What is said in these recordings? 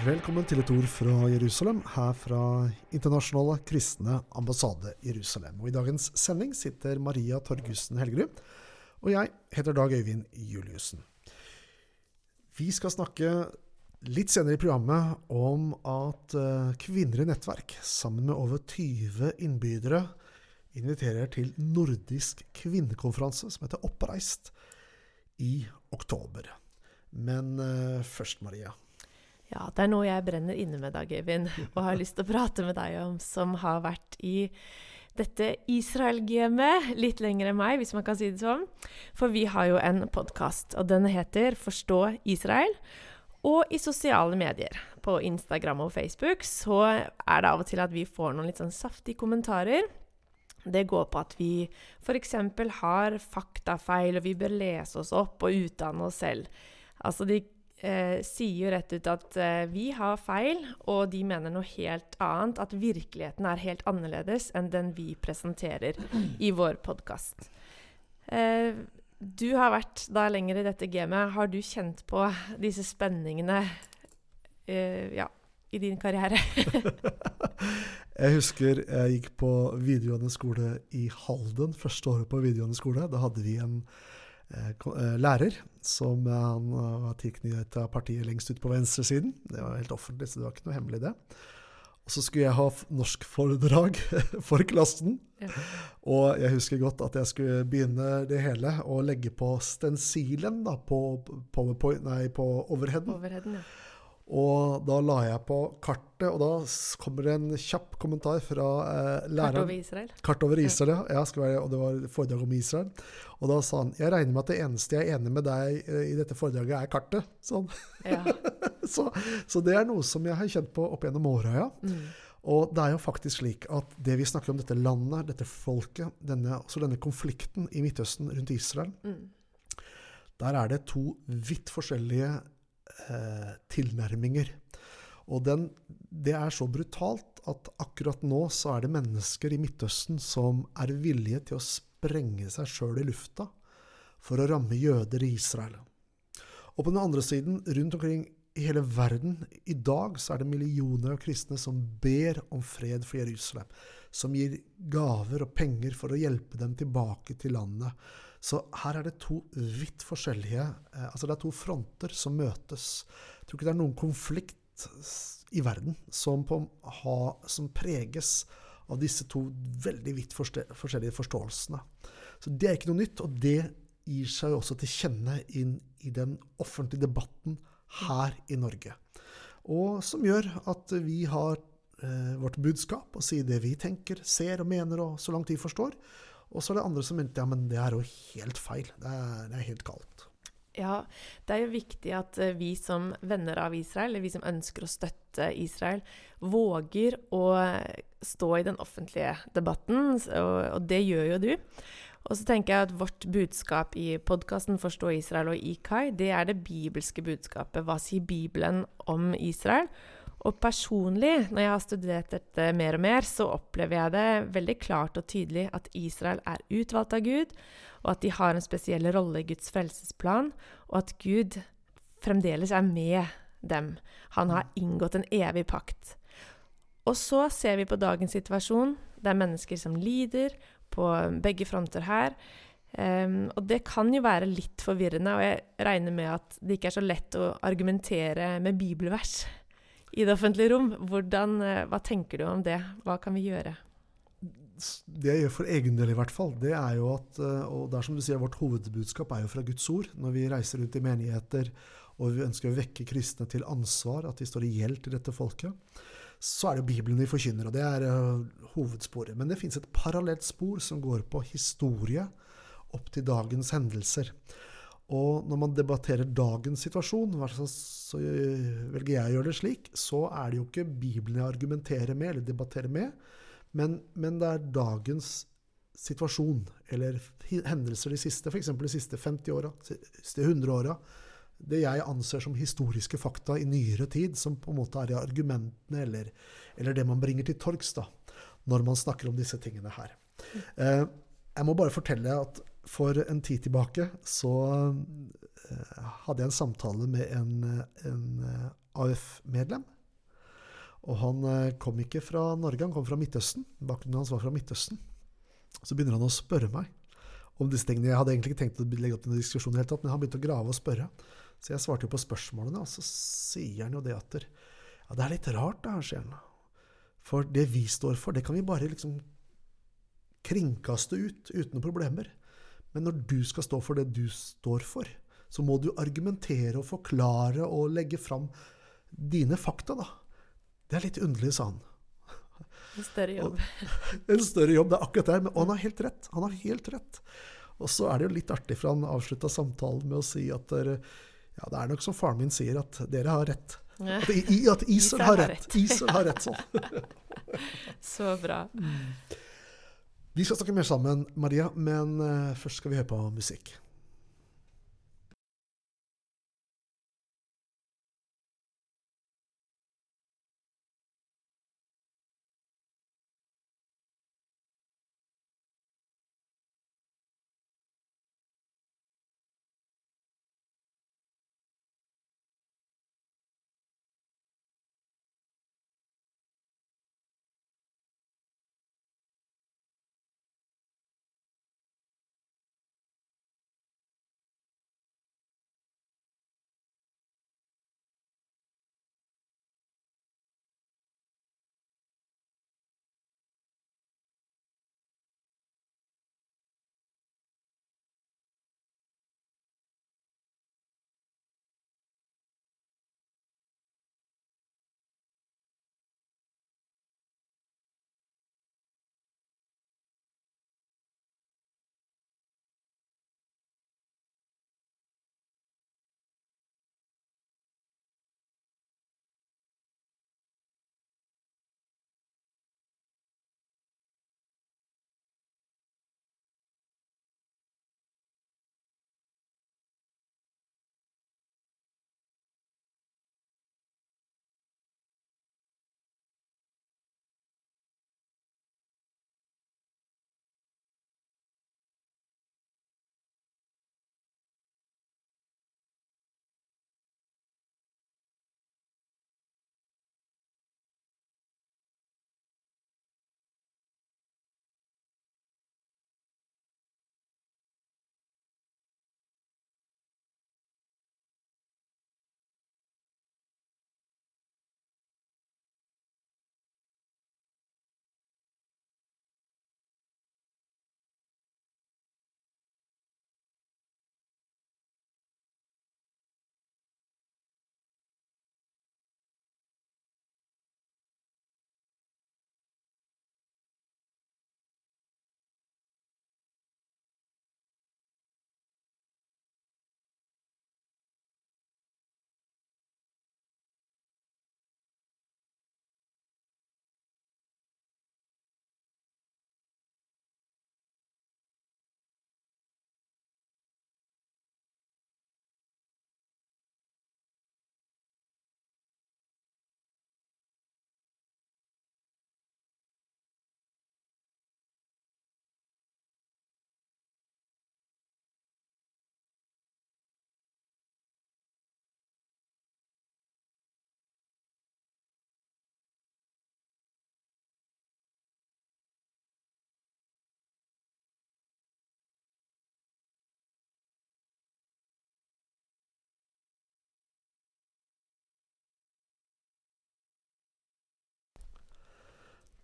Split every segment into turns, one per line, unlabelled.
Velkommen til et ord fra Jerusalem, her fra Internasjonale kristne ambassade Jerusalem. Og I dagens sending sitter Maria Torgussen Helgerud, og jeg heter Dag Øyvind Juliussen. Vi skal snakke litt senere i programmet om at eh, Kvinner i nettverk, sammen med over 20 innbydere, inviterer til nordisk kvinnekonferanse som heter Oppreist, i oktober. Men uh, først, Maria.
Ja, det er noe jeg brenner inne med, Dag Øyvind, og har lyst til å prate med deg om, som har vært i dette Israel-gamet litt lenger enn meg, hvis man kan si det sånn. For vi har jo en podkast, og den heter Forstå Israel. Og i sosiale medier, på Instagram og Facebook, så er det av og til at vi får noen litt sånn saftige kommentarer det går på at vi f.eks. har faktafeil, og vi bør lese oss opp og utdanne oss selv. Altså, de eh, sier jo rett ut at eh, vi har feil, og de mener noe helt annet. At virkeligheten er helt annerledes enn den vi presenterer i vår podkast. Eh, du har vært da lenger i dette gamet. Har du kjent på disse spenningene eh, ja, i din karriere?
jeg husker jeg gikk på videregående skole i Halden, første året på videregående skole. Da hadde vi en lærer som eh, han var tilknyttet av partiet lengst ut på venstresiden. Det var helt offentlig, så det var ikke noe hemmelig, det. Og så skulle jeg ha norskforedrag for klassen. Ja. Og jeg husker godt at jeg skulle begynne det hele og legge på stensilen da, på, PowerPoint, nei, på overheaden.
overheaden ja.
Og da la jeg på kartet, og da kommer det en kjapp kommentar fra eh, læreren.
Kart over Israel?
Kart over Israel, ja. ja være, og det var foredrag om Israel. Og da sa han jeg regner med at det eneste jeg er enig med deg eh, i dette foredraget, er kartet. Sånn. Ja. så, så, det er noe som jeg har kjent på opp gjennom åra, ja. Mm. Og det er jo faktisk slik at det vi snakker om dette landet, dette folket, denne, også denne konflikten i Midtøsten rundt Israel, mm. der er det to vidt forskjellige eh, tilnærminger. Og den, det er så brutalt at akkurat nå så er det mennesker i Midtøsten som er villige til å sprenge seg sjøl i lufta for å ramme jøder i Israel. Og på den andre siden, rundt omkring i hele verden, i dag så er det millioner av kristne som ber om fred for Jerusalem. Som gir gaver og penger for å hjelpe dem tilbake til landet. Så her er det to vidt forskjellige eh, Altså det er to fronter som møtes. Jeg tror ikke det er noen konflikt i verden som, på, ha, som preges av disse to veldig vidt forskjellige forståelsene. Så det er ikke noe nytt, og det gir seg også til kjenne inn i den offentlige debatten her i Norge. Og som gjør at vi har eh, vårt budskap og sier det vi tenker, ser og mener, og så langt vi forstår. Og så er det andre som mente ja, men det er jo helt feil. Det er, det er helt galt.
Ja, det er jo viktig at eh, vi som venner av Israel, eller vi som ønsker å støtte Israel, våger å stå i den offentlige debatten, og det gjør jo du. Og så tenker jeg at vårt budskap i podkasten 'Forstå Israel' og IKAI, det er det bibelske budskapet. Hva sier Bibelen om Israel? Og personlig, når jeg har studert dette mer og mer, så opplever jeg det veldig klart og tydelig at Israel er utvalgt av Gud, og at de har en spesiell rolle i Guds frelsesplan, og at Gud fremdeles er med dem. Han har inngått en evig pakt. Og så ser vi på dagens situasjon. Det er mennesker som lider på begge fronter her. Um, og det kan jo være litt forvirrende, og jeg regner med at det ikke er så lett å argumentere med bibelvers i det offentlige rom. Hvordan, eh, hva tenker du om det? Hva kan vi gjøre?
Det jeg gjør for egen del, i hvert fall, det er jo at eh, Og det er som du sier, vårt hovedbudskap er jo fra Guds ord. Når vi reiser rundt i menigheter og vi ønsker å vekke kristne til ansvar, at de står i gjeld til dette folket, så er det Bibelen vi forkynner, og det er uh, hovedsporet. Men det fins et parallelt spor som går på historie opp til dagens hendelser. Og når man debatterer dagens situasjon, så velger jeg å gjøre det slik, så er det jo ikke Bibelen jeg argumenterer med eller debatterer med, men, men det er dagens situasjon eller hendelser de siste, f.eks. de siste 50 åra, siste 100 åra. Det jeg anser som historiske fakta i nyere tid, som på en måte er argumentene eller, eller det man bringer til torgs når man snakker om disse tingene her. Eh, jeg må bare fortelle at for en tid tilbake så uh, hadde jeg en samtale med en, en uh, AUF-medlem. Og han eh, kom ikke fra Norge, han kom fra Midtøsten. Bakgrunnen hans var fra Midtøsten. Så begynner han å spørre meg om disse tingene. Jeg hadde egentlig ikke tenkt å legge opp til noen diskusjon, i tatt, men han begynte å grave og spørre. Så jeg svarte jo på spørsmålene, og så sier han jo det at ja, det er litt rart, da, sier han. For det vi står for, det kan vi bare liksom kringkaste ut uten problemer. Men når du skal stå for det du står for, så må du argumentere og forklare og legge fram dine fakta, da. Det er litt underlig, sa han.
En større jobb.
en større jobb, det er akkurat det. Og han har helt rett. Han har helt rett. Og så er det jo litt artig, for han avslutta samtalen med å si at dere, ja, det er nok som faren min sier, at dere har rett. At, at Israel har rett. Israel har rett sånn.
så bra.
Vi skal snakke mer sammen, Maria, men uh, først skal vi høre på musikk.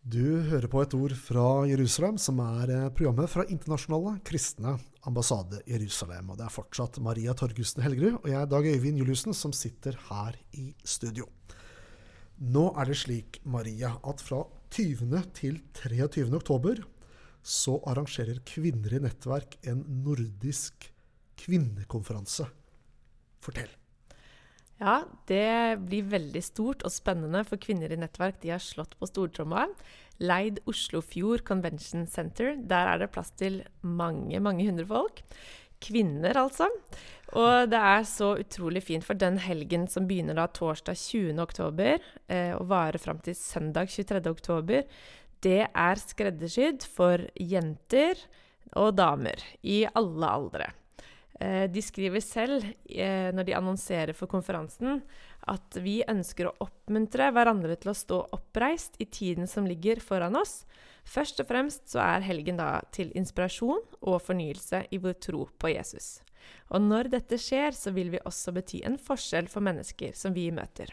Du hører på et ord fra Jerusalem, som er eh, programmet fra Internasjonale kristne ambassade Jerusalem. Og det er fortsatt Maria Torgussen Helgerud og jeg, Dag Øyvind Juliussen, som sitter her i studio. Nå er det slik, Maria, at fra 20. til 23. oktober så arrangerer Kvinner i nettverk en nordisk kvinnekonferanse. Fortell.
Ja, det blir veldig stort og spennende for kvinner i nettverk. De har slått på stortromma. Leid Oslofjord Convention Center. Der er det plass til mange, mange hundre folk. Kvinner, altså. Og det er så utrolig fint, for den helgen som begynner da torsdag 20. oktober eh, og varer fram til søndag 23. oktober, det er skreddersydd for jenter og damer i alle aldre. Eh, de skriver selv, eh, når de annonserer for konferansen, at vi ønsker å oppmuntre hverandre til å stå oppreist i tiden som ligger foran oss. Først og fremst så er helgen da til inspirasjon og fornyelse i vår tro på Jesus. Og når dette skjer, så vil vi også bety en forskjell for mennesker som vi møter.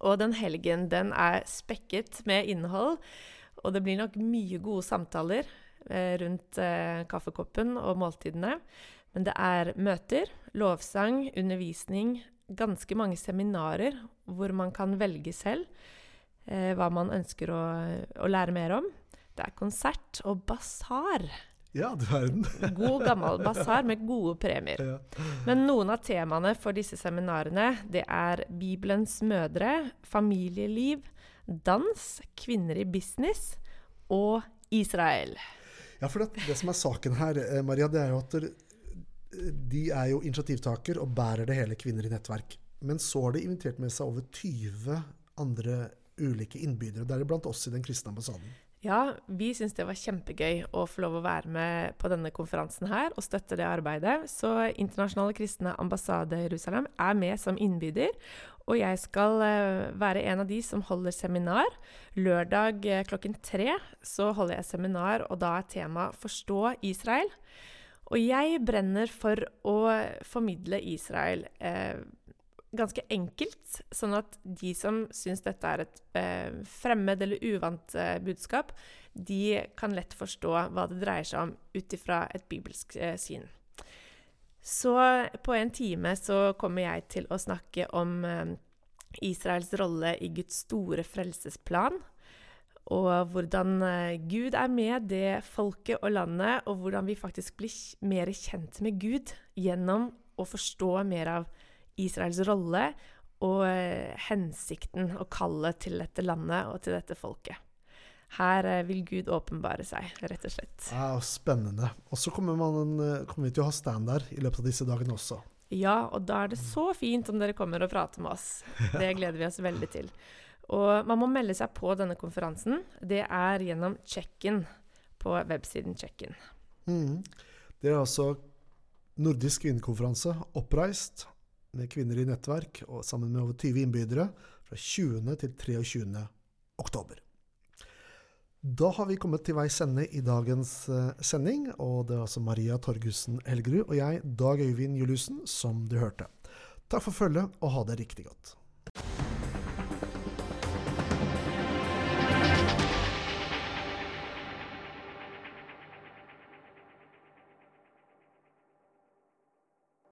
Og den helgen, den er spekket med innhold, og det blir nok mye gode samtaler eh, rundt eh, kaffekoppen og måltidene. Men det er møter, lovsang, undervisning, ganske mange seminarer hvor man kan velge selv eh, hva man ønsker å, å, lære mer om. Det er konsert og basar.
Ja, du verden.
God, gammel basar med gode premier. Ja. Men noen av temaene for disse seminarene det er Bibelens mødre, familieliv, dans, kvinner i business og Israel.
Ja, for det, det, som er saken her, eh, Maria, det er jo at de er jo initiativtaker og bærer det hele Kvinner i nettverk. Men så har de invitert med seg over 20 andre ulike innbydere, deriblant oss i Den kristne ambassaden.
Ja, vi syns det var kjempegøy å få lov å være med på denne konferansen her og støtte det arbeidet. Så Internasjonale kristne ambassade Jerusalem er med som innbyder. Og jeg skal uh, være en av de som holder seminar. Lørdag uh, klokken tre så holder jeg seminar, og da er temaet 'Forstå Israel'. Og jeg brenner for å formidle Israel eh, ganske enkelt, sånn at de som syns dette er et eh, fremmed eller uvant eh, budskap, de kan lett forstå hva det dreier seg om ut ifra et bibelsk eh, syn. Så på en time så kommer jeg til å snakke om eh, Israels rolle i Guds store frelsesplan og hvordan eh, Gud er med det folket og landet, og hvordan vi faktisk blir mer kjent med Gud gjennom å forstå mer av Israels rolle og eh, hensikten og kallet til dette landet og til dette folket. Her eh, vil Gud åpenbare seg, rett og slett.
Ja, Spennende. Og så kommer, kommer, vi til å ha stand der i løpet av disse dagene også.
Ja, og da er det så fint om dere kommer og prater med oss. Det gleder vi oss veldig til. Og man må melde seg på denne konferansen. Det er gjennom check-in på websiden Check-in.
Mm. Det er altså nordisk kvinnekonferanse, oppreist med kvinner i nettverk og sammen med over 20 innbydere fra 20. til 23. oktober. Da har vi kommet til veis ende i dagens uh, sending, og det er altså Maria Torgussen Helgerud og jeg, Dag Øyvind Juliussen, som du hørte. Takk for følget, og ha det riktig godt.